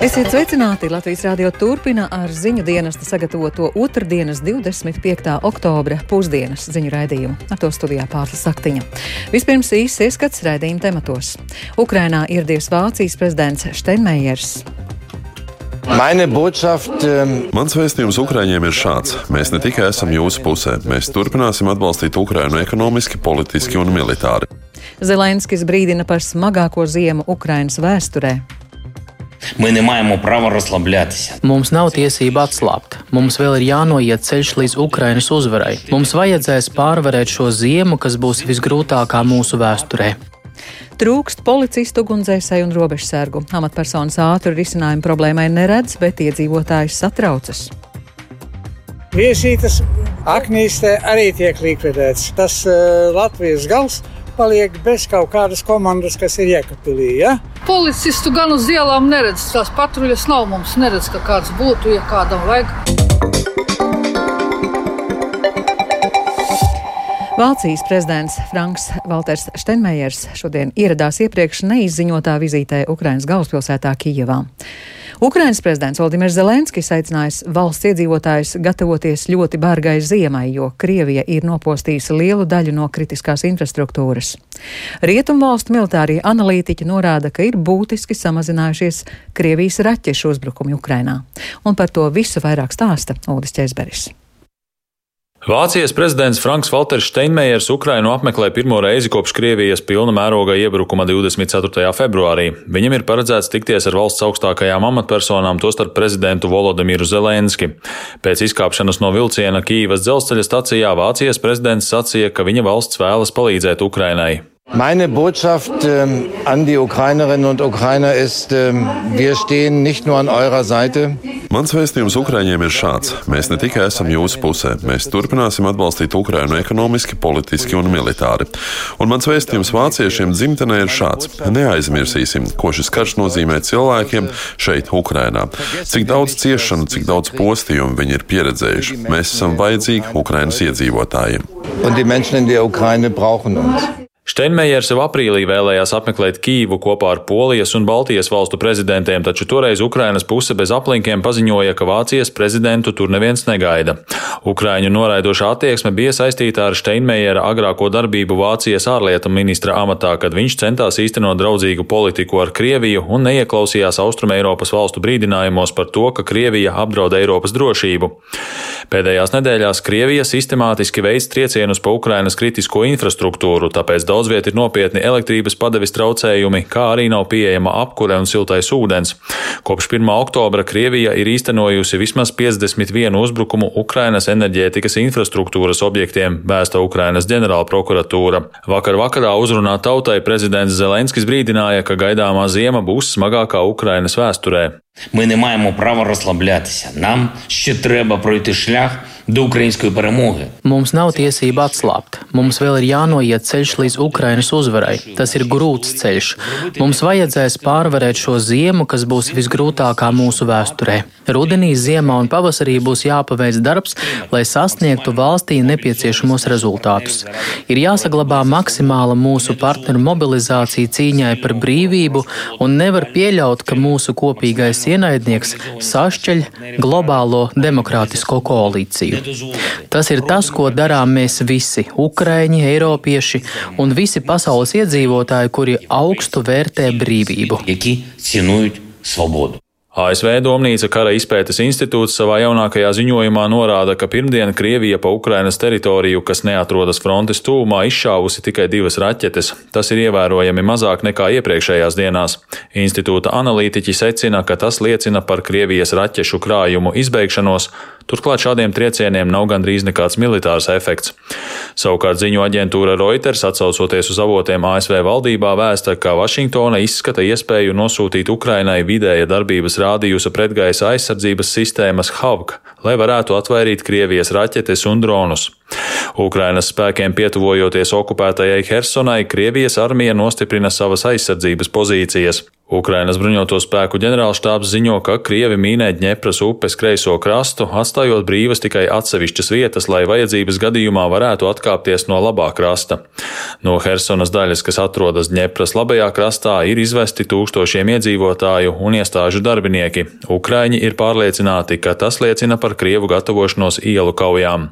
Esiet sveicināti! Latvijas rādio turpina ar ziņu dienesta sagatavoto otrdienas 25. oktobra pusdienas ziņu raidījumu. Ar to studijā pārslas saktiņa. Vispirms īsts ieskats raidījuma tematos. Ukrainā ieradies Vācijas prezidents Steinmeiers. Botschaft, um... Mans vēstījums Ukrāņiem ir šāds. Mēs ne tikai esam jūsu pusē, mēs turpināsim atbalstīt Ukrainu ekonomiski, politiski un militāri. Zelenskis brīdina par smagāko ziemu Ukrainas vēsturē. Mēs nemaimo prava rozslabļāties. Mums nav tiesība atslābt. Mums vēl ir jānoiet ceļš līdz Ukrainas uzvarai. Mums vajadzēs pārvarēt šo ziemu, kas būs visgrūtākā mūsu vēsturē. Trūkst policistu, ugunsdzēsēju un robežsargu. Amatpersonas ātru risinājumu problēmai neredz, bet iedzīvotājs satraucas. Viesītas aknīs arī tiek likvidēts. Tas uh, Latvijas gals ir paliek bez kaut kādas komandas, kas ir iekapilī. Ja? Policistu gan uz ielām neredz. Tās patruļas nav mums, neredz, ka kāds būtu, ja kādam vajag. Vācijas prezidents Franks Walters Steinmeiers šodien ieradās iepriekš neizziņotā vizītē Ukrainas galvaspilsētā Kijevā. Ukrainas prezidents Valdimirs Zelenskis aicinājis valsts iedzīvotājus gatavoties ļoti bargai ziemai, jo Krievija ir nopostījusi lielu daļu no kritiskās infrastruktūras. Rietumvalstu militārie analītiķi norāda, ka ir būtiski samazinājušies Krievijas raķešu uzbrukumi Ukrainā. Un par to visu vairāk stāsta Ulris Česberis. Vācijas prezidents Franks Walters Steinmeiers Ukrainu apmeklē pirmo reizi kopš Krievijas pilna mēroga iebrukuma 24. februārī. Viņam ir paredzēts tikties ar valsts augstākajām amatpersonām, tostarp prezidentu Volodimiru Zelenski. Pēc izkāpšanas no vilciena Kīvas dzelzceļa stacijā Vācijas prezidents sacīja, ka viņa valsts vēlas palīdzēt Ukrainai. Meine Botschaft ähm, an die Ukrainerinnen und Ukrainer ist, ähm, wir stehen nicht nur an eurer Seite. Mans vēstījums Ukraiņiem ir šāds. Mēs ne tikai esam jūsu pusē, mēs turpināsim atbalstīt Ukrainu ekonomiski, politiski un militāri. Un mans vēstījums vāciešiem dzimtenē ir šāds. Neaizmirsīsim, ko šis karš nozīmē cilvēkiem šeit, Ukrainā. Cik daudz ciešanu, cik daudz postījumu viņi ir pieredzējuši. Mēs esam vajadzīgi Ukrainas iedzīvotājiem. Un die Menschen in der Ukraine brauchen uns. Steinmeiers jau aprīlī vēlējās apmeklēt Kīvu kopā ar Polijas un Baltijas valstu prezidentiem, taču toreiz Ukrainas puse bez aplinkiem paziņoja, ka Vācijas prezidentu tur neviens negaida. Ukraiņu noraidošā attieksme bija saistīta ar Steinmeiera agrāko darbību Vācijas ārlietu ministra amatā, kad viņš centās īstenot draudzīgu politiku ar Krieviju un neieklausījās Austrum Eiropas valstu brīdinājumos par to, ka Krievija apdraud Eiropas drošību. Pēdējās nedēļās Krievija sistemātiski veids triecienus pa Ukrainas kritisko infrastruktūru, tāpēc daudz viet ir nopietni elektrības padeves traucējumi, kā arī nav pieejama apkure un siltais ūdens. Kopš 1. oktobra Krievija ir īstenojusi vismaz 51 uzbrukumu Ukrainas enerģētikas infrastruktūras objektiem, vēsta Ukrainas ģenerāla prokuratūra. Vakar vakarā uzrunā tautai prezidents Zelenskis brīdināja, ka gaidāmā ziema būs smagākā Ukrainas vēsturē. Ми не маємо права розслаблятися. Нам ще треба пройти шлях до української перемоги. Mums nav tiesība atslābt. Mums vēl ir jānoiet ceļš līdz Ukrainas uzvarai. Tas ir grūts ceļš. Mums vajadzēs pārvarēt šo ziemu, kas būs visgrūtākā mūsu vēsturē. Rudenī, ziemā un pavasarī būs jāpaveic darbs, lai sasniegtu valstī nepieciešamos rezultātus. Ir jāsaglabā maksimāla mūsu partneru mobilizācija cīņai par brīvību un nevar pieļaut, ka mūsu kopīgais ienaidnieks sašķeļ globālo demokrātisko koalīciju. Tas ir tas, ko darām mēs visi - ukraiņi, eiropieši un visi pasaules iedzīvotāji, kuri augstu vērtē brīvību. ASV Domnīca kara izpētes institūts savā jaunākajā ziņojumā norāda, ka pirmdien Krievija pa Ukrainas teritoriju, kas neatrodas frontes tūmā, izšāvusi tikai divas raķetes. Tas ir ievērojami mazāk nekā iepriekšējās dienās. Institūta analītiķi secina, ka tas liecina par Krievijas raķešu krājumu izbeigšanos, turklāt šādiem triecieniem nav gandrīz nekāds militārs efekts. Savukārt ziņu aģentūra Reuters, atsaucoties uz avotiem ASV valdībā, vēsta, ka Vašingtona izskata iespēju nosūtīt Ukrainai vidēja darbības rādījusa pretgaisa aizsardzības sistēmas HAVK, lai varētu atvairīt Krievijas raķetes un dronus. Ukrainas spēkiem pietuvojoties okupētajai Hersonai, Krievijas armija nostiprina savas aizsardzības pozīcijas. Ukrainas bruņoto spēku ģenerālštābs ziņo, ka Krievi mīnē Dņepras upes kreiso krastu, atstājot brīvas tikai atsevišķas vietas, lai vajadzības gadījumā varētu atkāpties no labā krasta. No Hersonas daļas, kas atrodas Dņepras labajā krastā, ir izvesti tūkstošiem iedzīvotāju un iestāžu darbinieki. Ukraiņi ir pārliecināti, ka tas liecina par Krievu gatavošanos ielu kaujām.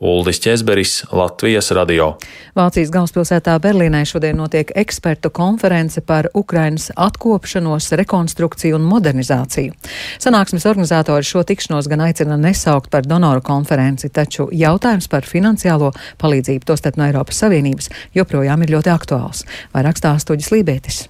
Uldis Česberis, Latvijas radio. Vācijas galvaspilsētā Berlīnē šodien notiek ekspertu konference par Ukrainas atkopšanos, rekonstrukciju un modernizāciju. Sanāksmes organizatori šo tikšanos gan aicina nesaukt par donoru konferenci, taču jautājums par finansiālo palīdzību, tostarp no Eiropas Savienības, joprojām ir ļoti aktuāls. Vairāk stāstuģis Lībētis.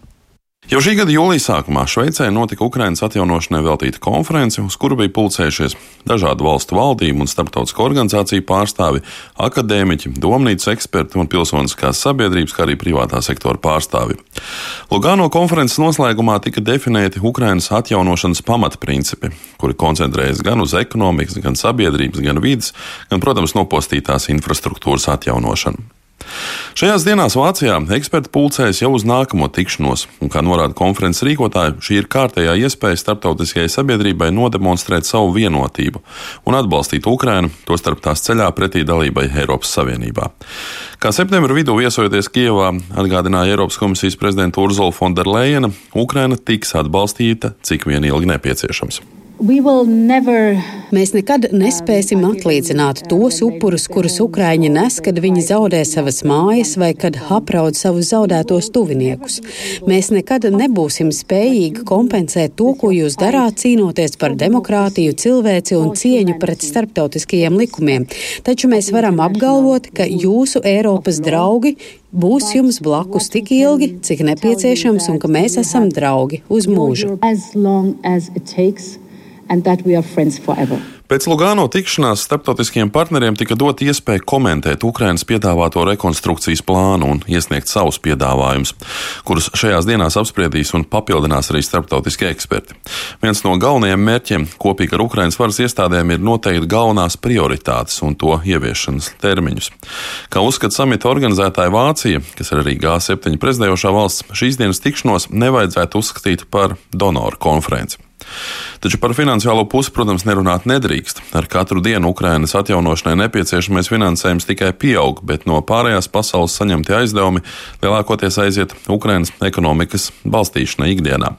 Jau šī gada jūlijā sākumā Šveicē notika Ukraiņas atjaunošanai veltīta konference, uz kuru bija pulcējušies dažādu valstu valdību un starptautisko organizāciju pārstāvi, akadēmiķi, domnīcas eksperti un pilsoniskās sabiedrības, kā arī privātā sektora pārstāvi. Lugano konferences noslēgumā tika definēti Ukraiņas atjaunošanas pamatprincipi, kuri koncentrējas gan uz ekonomikas, gan sabiedrības, gan vidas, gan, protams, nopostītās infrastruktūras atjaunošanu. Šajās dienās Vācijā eksperti pulcējas jau uz nākamo tikšanos, un, kā norāda konferences rīkotāji, šī ir kārtējā iespēja starptautiskajai sabiedrībai nodemonstrēt savu vienotību un atbalstīt Ukrainu, tostarp tās ceļā pretī dalībai Eiropas Savienībā. Kā septembra vidū viesojoties Kievā, atgādināja Eiropas komisijas prezidenta Urzula Fonderleina, Ukraina tiks atbalstīta, cik vien ilgi nepieciešams. Mēs nekad nespēsim atlīdzināt tos upurus, kurus Ukraiņi nes, kad viņi zaudē savas mājas vai kad apraud savus zaudētos tuviniekus. Mēs nekad nebūsim spējīgi kompensēt to, ko jūs darāt, cīnoties par demokrātiju, cilvēci un cieņu pret starptautiskajiem likumiem. Taču mēs varam apgalvot, ka jūsu Eiropas draugi būs jums blakus tik ilgi, cik nepieciešams, un ka mēs esam draugi uz mūžu and that we are friends forever. Pēc Lugano tikšanās starptautiskiem partneriem tika dot iespēja komentēt Ukrainas piedāvāto rekonstrukcijas plānu un iesniegt savus piedāvājumus, kurus šajās dienās apspriedīs un papildinās arī starptautiskie eksperti. Viens no galvenajiem mērķiem kopīgi ar Ukrainas varas iestādēm ir noteikt galvenās prioritātes un to ieviešanas termiņus. Kā uzskata samita organizētāja Vācija, kas ir arī G7 prezidējošā valsts, šīs dienas tikšanos nevajadzētu uzskatīt par donoru konferenci. Taču par finansiālo pusi, protams, nerunāt nedrīkst. Ar katru dienu Ukrainas atjaunošanai nepieciešamais finansējums tikai pieaug, bet no pārējās pasaules saņemtie aizdevumi lielākoties aiziet Ukrainas ekonomikas balstīšanai ikdienā.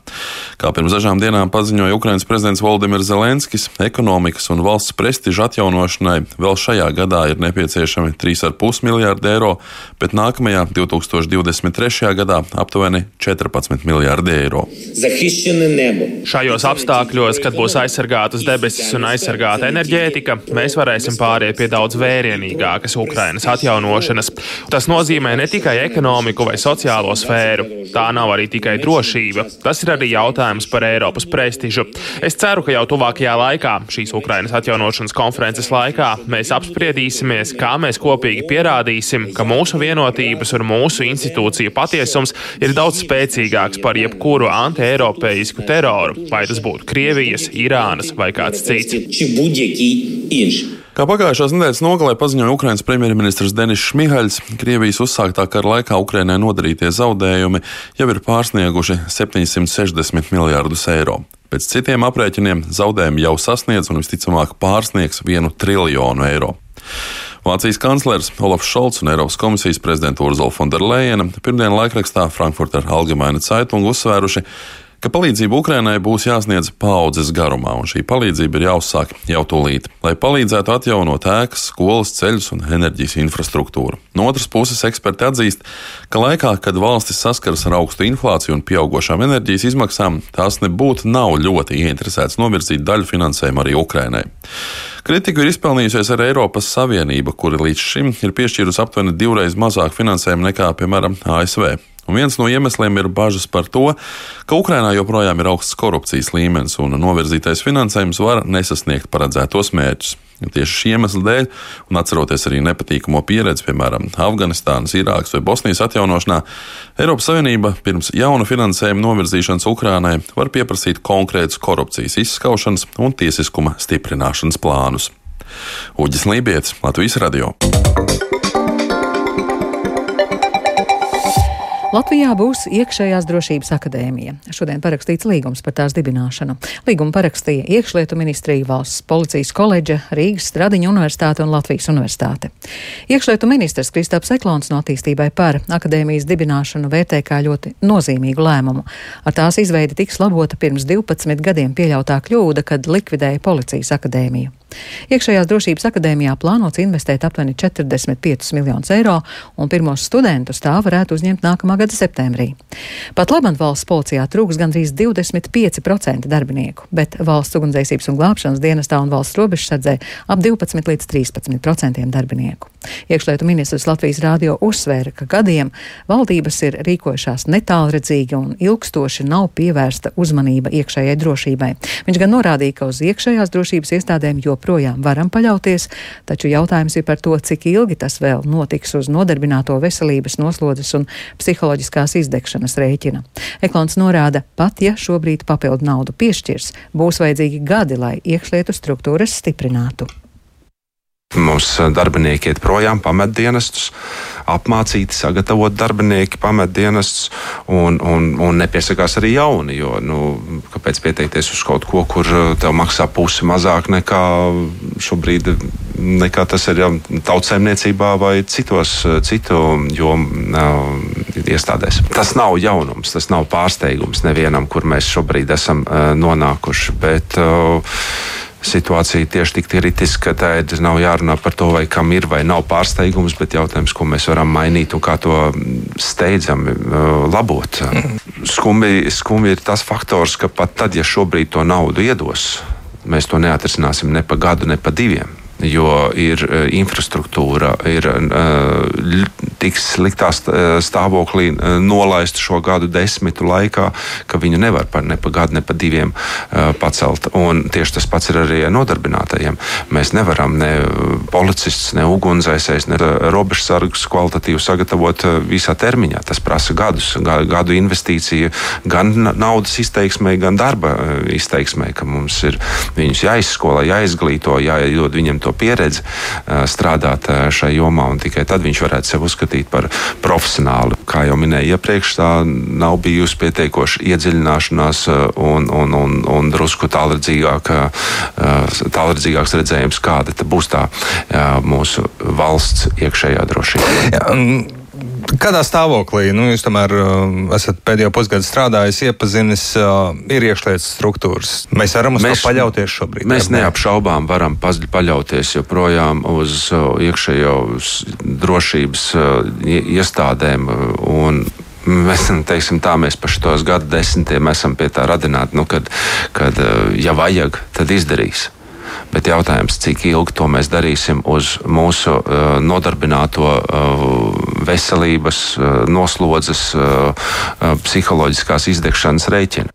Kā pirms dažām dienām paziņoja Ukrainas prezidents Valdimirs Zelenskis, ekonomikas un valsts prestiža atjaunošanai vēl šajā gadā ir nepieciešami 3,5 miljārdi eiro, bet nākamajā 2023. gadā aptuveni 14 miljārdi eiro. Šajos apstākļos, kad būs aizsargātas debesis un aizsargāta enerģētika, mēs varēsim pāriet pie daudz vērienīgākas Ukrainas atjaunošanas. Tas nozīmē ne tikai ekonomiku vai sociālo sfēru, tā nav arī tikai drošība. Tas ir arī jautājums par Eiropas prestižu. Es ceru, ka jau tuvākajā laikā, šīs Ukrainas atjaunošanas konferences laikā, mēs apspriedīsimies, kā mēs kopīgi pierādīsim, ka mūsu vienotības un mūsu institūciju patiesums ir daudz spēcīgāks par jebkuru anti-eiropeisku teroru, vai tas būtu Krievijas, Irānas vai kāds cits. Kā pagājušās nedēļas nogalē paziņoja Ukrainas premjerministrs Denis Šmihaļs, Krievijas uzsāktā kara laikā Ukrainai nodarītie zaudējumi jau ir pārsnieguši 760 miljārdus eiro. Pēc citiem aprēķiniem zaudējumi jau sasniedz un visticamāk pārsniegs vienu triljonu eiro. Vācijas kanclers Olafs Šolts un Eiropas komisijas prezidenta Urzula Fonderleina pirmdien laikrakstā Frankfurter Allgemeine Zeitung uzsvēruši, ka palīdzība Ukrainai būs jāsniedz paudzes garumā, un šī palīdzība ir jāuzsāk jau tūlīt, lai palīdzētu atjaunot ēkas, skolas, ceļus un enerģijas infrastruktūru. No otras puses, eksperti atzīst, ka laikā, kad valstis saskaras ar augstu inflāciju un pieaugušām enerģijas izmaksām, tās nebūtu nav ļoti ieinteresētas novirzīt daļu finansējumu arī Ukrainai. Kritiku ir izpelnījusies arī Eiropas Savienība, kura līdz šim ir piešķīrusi aptuveni divreiz mazāk finansējumu nekā, piemēram, ASV. Un viens no iemesliem ir bažas par to, ka Ukrainā joprojām ir augsts korupcijas līmenis un novirzītais finansējums var nesasniegt paredzētos mērķus. Tieši šī iemesla dēļ, un atceroties arī nepatīkamo pieredzi, piemēram, Afganistānas, Irākas vai Bosnijas atjaunošanā, Eiropas Savienība pirms jauna finansējuma novirzīšanas Ukrainai var pieprasīt konkrētus korupcijas izskaušanas un tiesiskuma stiprināšanas plānus. Uģis Lībijams, Latvijas Radio. Latvijā būs iekšējās drošības akadēmija. Šodien parakstīts līgums par tās dibināšanu. Līgumu parakstīja iekšlietu ministrija, valsts policijas koledža, Rīgas Stradiņa universitāte un Latvijas universitāte. Iekšlietu ministrs Kristaps Eklons no attīstībai par akadēmijas dibināšanu vērtē kā ļoti nozīmīgu lēmumu. Ar tās izveidi tiks labota pirms 12 gadiem pieļautā kļūda, kad likvidēja policijas akadēmiju. Iekšējās drošības akadēmijā plānots investēt aptuveni 45 miljonus eiro, un pirmos studentus tā varētu uzņemt nākamā gada septembrī. Pat labam valsts policijā trūks gandrīz 25% darbinieku, bet valsts ugunsdzēsības un glābšanas dienestā un valsts robežsardzē ap 12 līdz 13% darbinieku. Iekšlietu ministrs Latvijas rādio uzsvēra, ka gadiem valdības ir rīkojušās netālredzīgi un ilgstoši nav pievērsta uzmanība iekšējai drošībai. Viņš gan norādīja, ka uz iekšējās drošības iestādēm joprojām joprojām varam paļauties, taču jautājums ir par to, cik ilgi tas vēl notiks uz nodarbināto veselības noslodzes un psiholoģiskās izdegšanas rēķina. Eklons norāda, pat ja šobrīd papildu naudu piešķirs, būs vajadzīgi gadi, lai iekšlietu struktūras stiprinātu. Mums eh, darbinieki iet projām, pamet dienestus, apmācīti, sagatavot darbinieki, pamet dienestus, un, un, un nepiesakās arī jauni. Jo, nu, kāpēc pieteikties uz kaut ko, kur eh, tev maksā pusi mazāk nekā šobrīd, nekā tas ir jau tautsēmniecībā vai citos, eh, citu jomu iestādēs? Tas nav jaunums, tas nav pārsteigums nevienam, kur mēs šobrīd esam nonākuši. Bet, uh, situācija tieši tik kritiska, ka tā nav jārunā par to, vai kam ir vai nav pārsteigums, bet jautājums, ko mēs varam mainīt un kā to steidzami uh, labot. Skumji, skumji ir tas faktors, ka pat tad, ja šobrīd to naudu iedos, mēs to neatrisināsim ne pa gadu, ne pa diviem jo ir uh, infrastruktūra, ir uh, tik sliktā stāvoklī nolaista šo gadu desmitu laikā, ka viņu nevar par ne pa gadu, ne pa diviem pacelt. Un tieši tas pats ir arī nodarbinātajiem. Mēs nevaram ne policists, ne ugunsdzēsējs, ne robežsargus kvalitatīvi sagatavot visā termiņā. Tas prasa gadus, gadu investīciju gan naudas izteiksmē, gan darba izteiksmē, ka mums ir viņus jāizskola, jāizglīto, jādod viņiem to pieredzi strādāt šai jomā, un tikai tad viņš varētu sevi uzskatīt par profesionāli. Kā jau minēju iepriekš, tā nav bijusi pietiekoša iedziļināšanās un, un, un, un drusku tālredzīgāk, tālredzīgāks redzējums, kāda būs tā mūsu valsts iekšējā drošība. Kādā stāvoklī nu, jūs tomēr uh, esat pēdējo pusgadu strādājis, iepazinis, uh, ir iekšlietas struktūras? Mēs varam uz mēs, to paļauties šobrīd. Mēs neapšaubām varam paļauties joprojām uz uh, iekšējo drošības uh, iestādēm. Un, mēs teiksim, tā, mēs pa šos gadu desmitiem esam pie tā radināti, nu, kad, kad ja vajag, tad izdarīs. Bet jautājums, cik ilgi to mēs darīsim uz mūsu uh, nodarbināto uh, veselības, uh, noslodzes, uh, psiholoģiskās izdegšanas rēķina.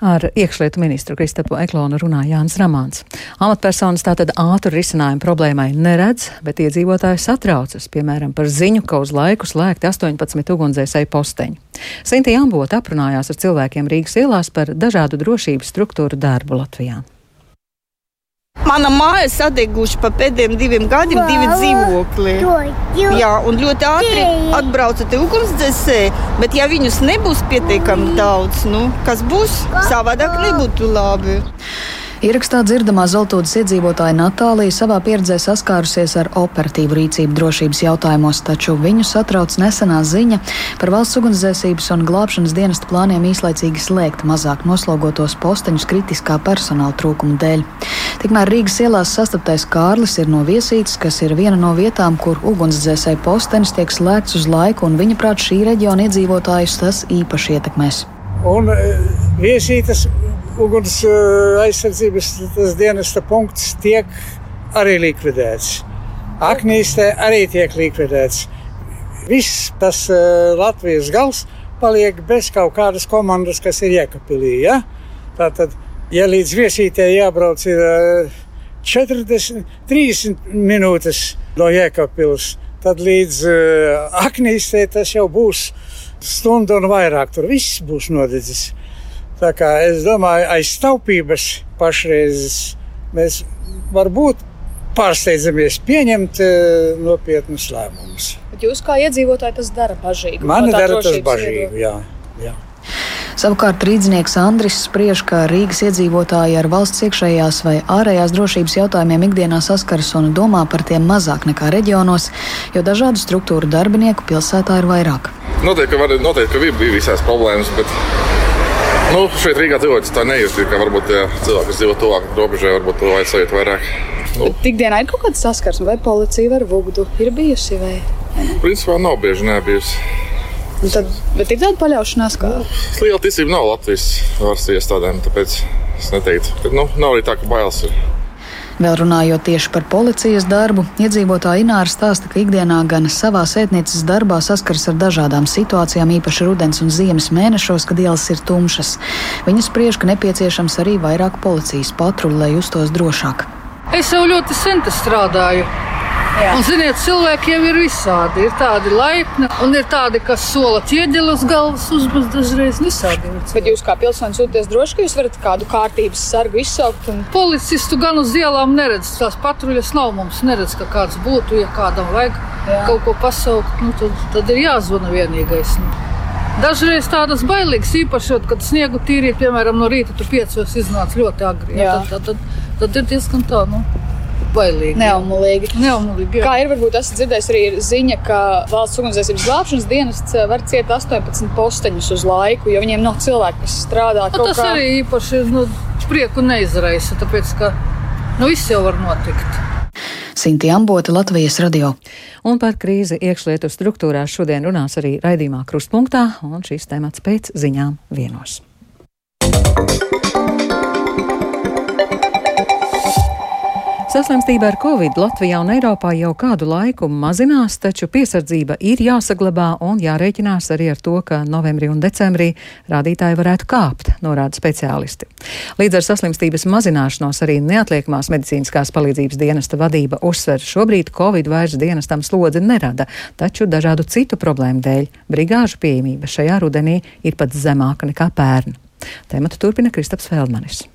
Ar iekšlietu ministru Kristapu Eklonu runā Jānis Ramāns. Amatpersonas tātad ātru risinājumu problēmai neredz, bet iedzīvotāji satraucas, piemēram, par ziņu, ka uz laiku slēgti 18 ugunsdzēsēju posteņi. Sintīna Ambota aprunājās ar cilvēkiem Rīgas ielās par dažādu drošības struktūru darbu Latvijā. Mana māja sadeguši pa pēdējiem diviem gadiem, divi dzīvokļi. Jā, un ļoti ātri atbrauca te ugunsdzēsēji, bet ja viņus nebūs pietiekami daudz, nu, kas būs, savādāk nebūtu labi. Ierakstā dzirdamā Zeltūdas iedzīvotāja Natālija savā pieredzē saskārusies ar operatīvu rīcību drošības jautājumos, taču viņu satrauc nesenā ziņa par valsts ugunsdzēsības un glābšanas dienesta plāniem īslaicīgi slēgt mazāk noslogotos posteņus kritiskā personāla trūkuma dēļ. Tikmēr Rīgas ielās sastaptais Kārlis ir no viesītes, kas ir viena no vietām, kur ugunsdzēsēju postenis tiek slēgts uz laiku, un viņa prāt šī reģiona iedzīvotājus tas īpaši ietekmēs. Un e, viesītes uguns eh, aizsardzības dienesta punkts tiek arī likvidēts. Aknīstē arī tiek likvidēts. Viss tas uh, Latvijas gals paliek bez kaut kādas komandas, kas ir Jēkabīlī. Ja? Tātad, ja līdz viesītē jābrauc ir uh, 40, 30 minūtes no Jēkabīlas, tad līdz Aknīstē tas jau būs stunda un vairāk. Tur viss būs nodedzis. Tā kā es domāju, aiz taupības pašreiz mēs varbūt pārsteidzamies pieņemt nopietnus lēmumus. Bet jūs kā iedzīvotāji tas dara bažīgi? Man dara tas bažīgi, jā. jā. Savukārt rīznieks Andris spriež, ka Rīgas iedzīvotāji ar valsts iekšējās vai ārējās drošības jautājumiem ikdienā saskaras un domā par tiem mazāk nekā reģionos, jo dažādu struktūru darbinieku pilsētā ir vairāk. Noteikti, ka, var, noteikti, ka bija visās problēmas, bet nu, šeit Rīgā cilvēks tā nejūt, ka varbūt tie cilvēki, kas dzīvo tuvāk robežai, varbūt to vajag sajūt vairāk. Nu. Tik dienā ir kaut kāda saskarsme, vai policija ar vugdu ir bijusi? Vai? Principā nav bieži nebijusi. Nu tad, bet ir tāda paļaušanās, ka. Nu, liela ticība nav Latvijas varas iestādēm, tāpēc es neteiktu, ka nu, nav arī tā, ka bailes ir. Vēl runājot tieši par policijas darbu, iedzīvotāja Ināra stāsta, ka ikdienā gan savā sētnieces darbā saskars ar dažādām situācijām, īpaši rudens un ziemas mēnešos, kad ielas ir tumšas. Viņa spriež, ka nepieciešams arī vairāk policijas patruļu, lai justos drošāk. Es jau ļoti sen strādāju. Un, ziniet, cilvēki jau ir visādi. Ir tādi laipni, un ir tādi, kas sola ķieģeli uz galvas uzbūvēt dažreiz visādi. Bet jūs kā pilsonis jūtaties droši, ka jūs varat kādu kārtības sargu izsaukt? Un... Policistu gan uz ielām neredz. Tās patruļas nav mums neredz, ka kāds būtu, ja kādam vajag Jā. kaut ko pasaukt. Nu, tad, tad ir jāzvana vienīgais. Nu. Dažreiz tādas bailīgas, īpaši, kad sniegu tīrīt, piemēram, no rīta tu piecos iznāc ļoti agri. Ja, tad, tad, tad, tad ir diezgan tā. Nu bailīgi. Neumulīgi. Neumulīgi Kā ir, varbūt esat dzirdējis arī ziņa, ka valsts ugunsdzēsības glābšanas dienests eh, var ciet 18 posteņus uz laiku, jo viņiem nav cilvēki, kas strādā. Nu, tas kā... arī īpaši nu, prieku neizraisa, tāpēc ka nu, viss jau var notikt. Sinti Ambota, Latvijas radio. Un par krīzi iekšlietu struktūrās šodien runās arī raidījumā Krustpunktā, un šīs temats pēc ziņām vienos. Saslimstība ar covid Latvijā un Eiropā jau kādu laiku mazinās, taču piesardzība ir jāsaglabā un jārēķinās arī ar to, ka novembrī un decembrī rādītāji varētu kāpt, norāda speciālisti. Līdz ar saslimstības mazināšanos arī neatliekamās medicīniskās palīdzības dienesta vadība uzsver, šobrīd covid vairs dienestam slodzi nerada, taču dažādu citu problēmu dēļ brigāžu pieejamība šajā rudenī ir pat zemāka nekā pērn. Tematu turpina Kristaps Feldmanis.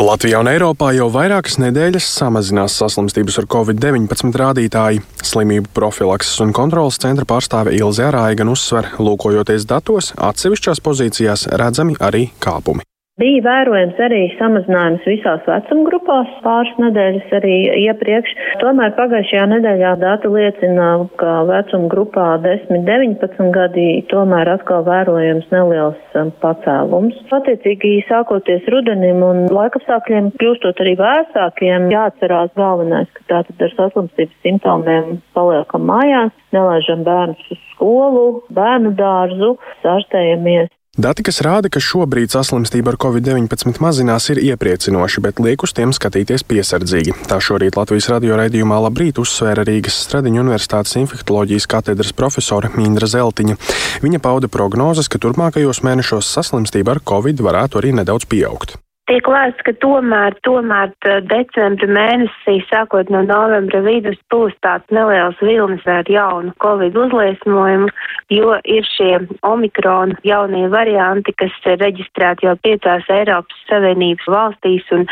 Latvijā un Eiropā jau vairākas nedēļas samazinās saslimstības ar covid-19 rādītāji. Slimību profilakses un kontrolas centra pārstāve Ilze Arāja gan uzsver, lūkojoties datos, atsevišķās pozīcijās redzami arī kāpumi. Bija vērojams arī samazinājums visās vecuma grupās pāris nedēļas arī iepriekš. Tomēr pagājušajā nedēļā dati liecina, ka vecuma grupā 10-19 gadi tomēr atkal vērojams neliels um, pacēlums. Attiecīgi, sākoties rudenim un laikapstākļiem kļūstot arī vēsākiem, jāatcerās galvenais, ka tātad ar saslimstības simptomiem paliekam mājās, nelaižam bērnus uz skolu, bērnu dārzu, sārstējamies Dati, kas rāda, ka šobrīd saslimstība ar covid-19 mazinās, ir iepriecinoši, bet liek uz tiem skatīties piesardzīgi. Tā šorīt Latvijas radio raidījumā Labrīt uzsvēra Rīgas Stradiņu Universitātes infektuoloģijas katedras profesore Mindra Zeltiņa. Viņa pauda prognozes, ka turpmākajos mēnešos saslimstība ar covid varētu arī nedaudz pieaugt tiek lēsts, ka tomēr, tomēr decembra mēnesī, sākot no novembra vidus, būs tāds neliels vilnis ar jaunu covid uzliesmojumu, jo ir šie omikrona jaunie varianti, kas ir reģistrēti jau piecās Eiropas Savienības valstīs un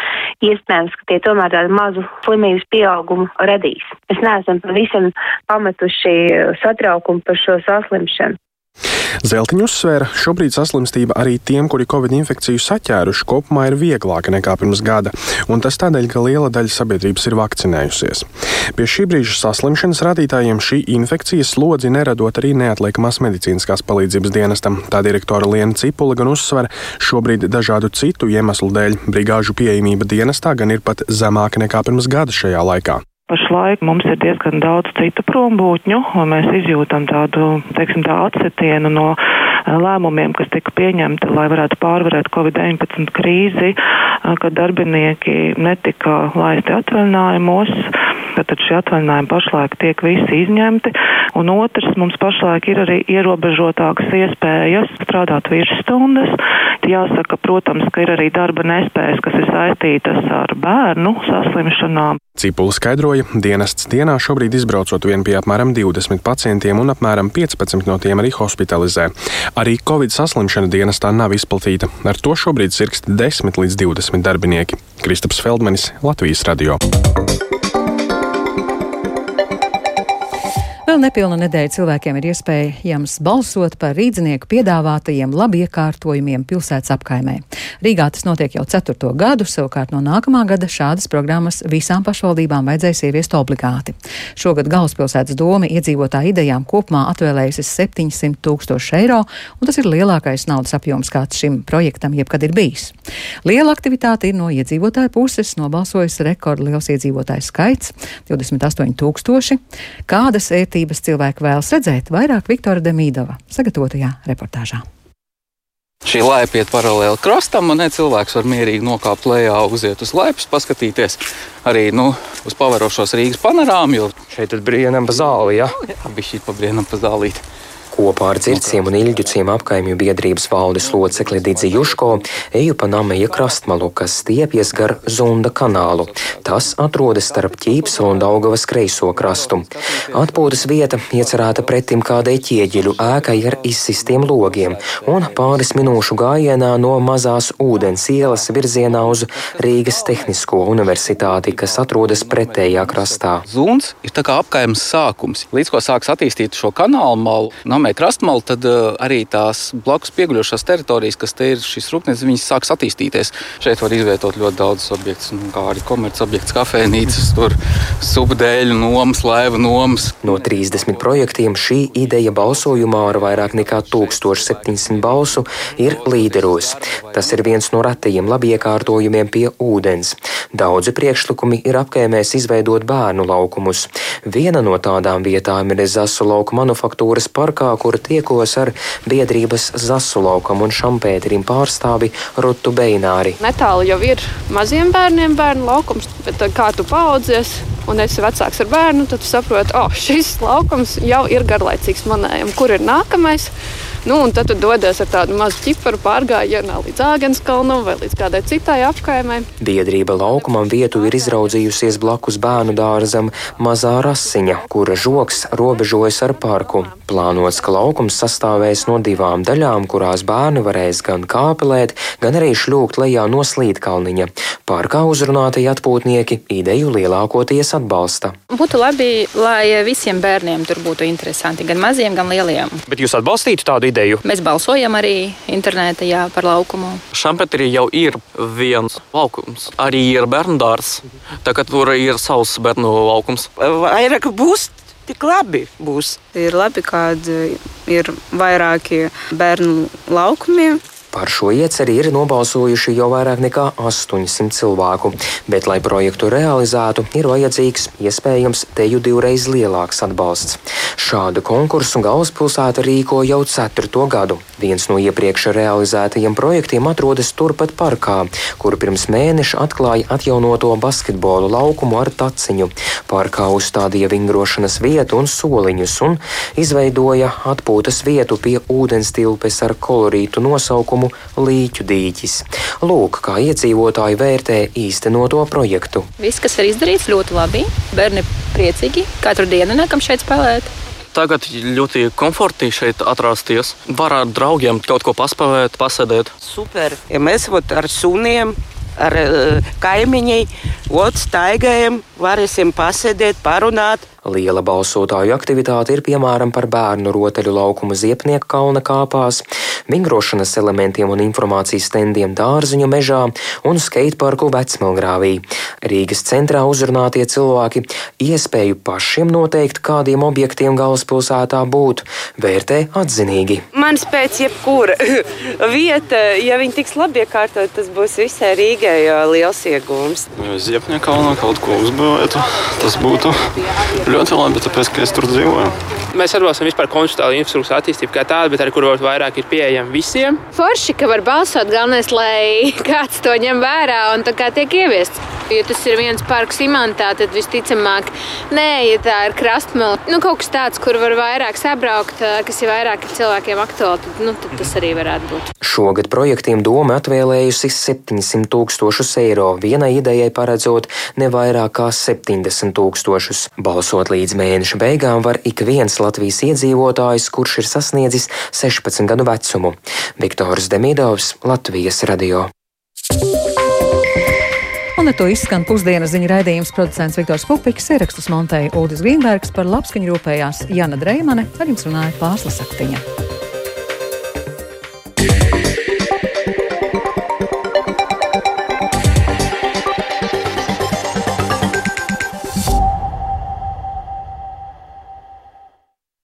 iespējams, ka tie tomēr tādu mazu slimības pieaugumu radīs. Mēs neesam pavisam pametuši satraukumu par šo saslimšanu. Zeltiņš uzsvēra, šobrīd saslimstība arī tiem, kuri covid infekciju saķēruši, kopumā ir vieglāka nekā pirms gada, un tas tādēļ, ka liela daļa sabiedrības ir vakcinējusies. Pie šī brīža saslimšanas radītājiem šī infekcija slodzi neradot arī neatliekamās medicīniskās palīdzības dienestam. Tā direktora Liena Cipula gan uzsver, šobrīd dažādu citu iemeslu dēļ brigāžu pieejamība dienestā gan ir pat zemāka nekā pirms gada šajā laikā. Pašlaik mums ir diezgan daudz citu prombūtņu, un mēs izjūtam tādu, teiksim, tā atsetienu no lēmumiem, kas tika pieņemti, lai varētu pārvarēt Covid-19 krīzi, eh, kad darbinieki netika laisti atvaļinājumos. Tad šie atvaļinājumi pašlaik tiek visi izņemti, un otrs mums pašlaik ir arī ierobežotākas iespējas strādāt virsstundas. Jāsaka, protams, ka ir arī darba nespējas, kas ir saistītas ar bērnu saslimšanām. Cipula skaidroja, dienests dienā šobrīd izbraucot vien pie apmēram 20 pacientiem un apmēram 15 no tiem arī hospitalizē. Arī Covid saslimšana dienestā nav izplatīta. Ar to šobrīd sirgst 10 līdz 20 darbinieki. Kristaps Feldmanis, Latvijas radio. Vēl nepilna nedēļa cilvēkiem ir iespējams balsot par rīdzinieku piedāvātajiem labi iekārtojumiem pilsētas apkaimē. Rīgā tas notiek jau ceturto gadu, savukārt no nākamā gada šādas programmas visām pašvaldībām vajadzēs ieviest obligāti. Šogad galvaspilsētas doma iedzīvotāju idejām kopumā atvēlējusi 700 tūkstoši eiro, un tas ir lielākais naudas apjoms, kāds šim projektam jebkad ir bijis. Liela aktivitāte ir no iedzīvotāju puses, nobalsojis rekordliels iedzīvotāju skaits - 28 tūkstoši. Kādas ētības vērtības cilvēki vēlas redzēt, vairāk Viktora Demīdova sagatavotajā reportāžā. Šī laipa iet paralēli krastam, un ne, cilvēks var mierīgi nokāpt lejā, uziet uz laipas, paskatīties arī nu, uz paverošos Rīgas panorāmu. Šeit ir brīnām pa zāli, ja? Jā, bija šī pa brīnām pa zālīti. Kopā ar dzirciem un ilģuciem apkaimju biedrības valdes locekli Didzi Juško eju pa Nameja krastmalu, kas stiepjas gar Zunda kanālu. Tas atrodas starp Ķīpsalu un Daugavas kreiso krastu. Atpūtas vieta iecerēta pretim kādai ķieģeļu ēkai ar izsistiem logiem un pāris minūšu gājienā no mazās ūdens ielas virzienā uz Rīgas Tehnisko universitāti, kas atrodas pretējā krastā. Zuns ir tā kā apkaimes sākums. Līdz ko sāks attīstīt šo kanālu malu, Namē krastmalu, tad uh, arī tās blakus pieguļošās teritorijas, kas te ir šīs rūpnīcas, viņas sāks attīstīties. Šeit var izvietot ļoti daudz objektus, nu, kā arī komercobjekts, kafejnīcas, tur subdēļu nomas, laiva nomas. No 30 projektiem šī ideja balsojumā ar vairāk nekā 1700 balsu ir līderos. Tas ir viens no retajiem labiekārtojumiem pie ūdens. Daudzi priekšlikumi ir apkaimēs izveidot bērnu laukumus. Viena no tādām vietām ir Zasu lauku manufaktūras parkā, kur tiekos ar biedrības Zasu laukam un Šampēterim pārstāvi Rutu Beināri. Netālu jau ir maziem bērniem bērnu laukums, bet kā tu paudzies un esi vecāks ar bērnu, tad saproti, ka oh, šis laukums jau ir garlaicīgs manējam, kur ir nākamais. Nu, un tad tu dodies ar tādu mazu ķiparu pārgājienā līdz Āgānskalnam vai līdz kādai citai apkaimē. Biedrība laukumam vietu ir izraudzījusies blakus bērnu dārzam Mazā Rasiņa, kura žoks robežojas ar parku. Plānots, ka laukums sastāvēs no divām daļām, kurās bērni varēs gan kāpelēt, gan arī šļūkt lejā no slīdkalniņa. Parkā uzrunātie atpūtnieki ideju lielākoties atbalsta. Būtu labi, lai visiem bērniem tur būtu interesanti, gan maziem, gan lieliem. Bet jūs atbalstītu tādu ideju? Mēs balsojam arī internetā jā, par laukumu. Šampetrī jau ir viens laukums, arī ir bērnu dārzs. Tagad tur ir savs bērnu laukums. Vairāk būs tik labi būs. Ir labi, kad ir vairāki bērnu laukumi. Par šo ieceri ir nobalsojuši jau vairāk nekā 800 cilvēku, bet, lai projektu realizētu, ir vajadzīgs iespējams teju divreiz lielāks atbalsts. Šādu konkursu galvaspilsēta rīko jau ceturto gadu. Viens no iepriekš realizētajiem projektiem atrodas turpat parkā, kur pirms mēneša atklāja atjaunoto basketbolu laukumu ar taciņu. Parkā uzstādīja vingrošanas vietu un soliņus un izveidoja atpūtas vietu pie ūdens tilpes ar kolorītu nosaukumu nosaukumu Līķu dīķis. Lūk, kā iedzīvotāji vērtē īstenoto projektu. Viss, kas ir izdarīts, ļoti labi. Bērni priecīgi katru dienu nākam šeit spēlēt. Tagad ļoti komfortīgi šeit atrasties. Var ar draugiem kaut ko paspēlēt, pasēdēt. Super! Ja mēs ar suniem ar uh, kaimiņiem, staigājam, varēsim pasēdēt, parunāt. Liela balsotāju aktivitāte ir piemēram par bērnu rotaļu laukumu Ziepnieku kalna kāpās, vingrošanas elementiem un informācijas stendiem dārziņu mežā un skateparku vecmelgrāvī. Rīgas centrā uzrunātie cilvēki iespēju pašiem noteikt, kādiem objektiem galvaspilsētā būt, vērtē atzinīgi. Man spēc jebkura vieta, ja viņi tiks labi iekārtot, tas būs visai Rīgai liels iegūms. Ziepnieku kalnā kaut ko uzbūvētu, tas būtu ļoti labi, tāpēc, ka es tur dzīvoju. Mēs atbalstam vispār konsultāciju infrastruktūru attīstību kā tādu, bet ar kuru vairāk ir pieejama visiem. Forši, ka var balsot, galvenais, lai kāds to ņem vērā un tā kā tiek ieviests. Ja tas ir viens parks imantā, tad visticamāk, nē, ja tā ir krastmela, nu, kaut kas tāds, kur var vairāk sabraukt, kas ir vairāk cilvēkiem aktuāli, tad, nu, tad tas arī varētu būt. Šogad projektiem doma atvēlējusi 700 tūkstošus eiro, vienai idejai paredzot ne vairāk kā 70 tūkstošus. Balsot līdz mēneša beigām var ik viens Latvijas iedzīvotājs, kurš ir sasniedzis 16 gadu vecumu. Viktors Demidovs, Latvijas radio. Un ar to izskan pusdienas ziņu raidījums producents Viktors Pupiks, ierakstus montēja Uldis Grīnbergs par labskaņu rūpējās Jana Dreimane, ar jums runāja Pāsla Saktiņa.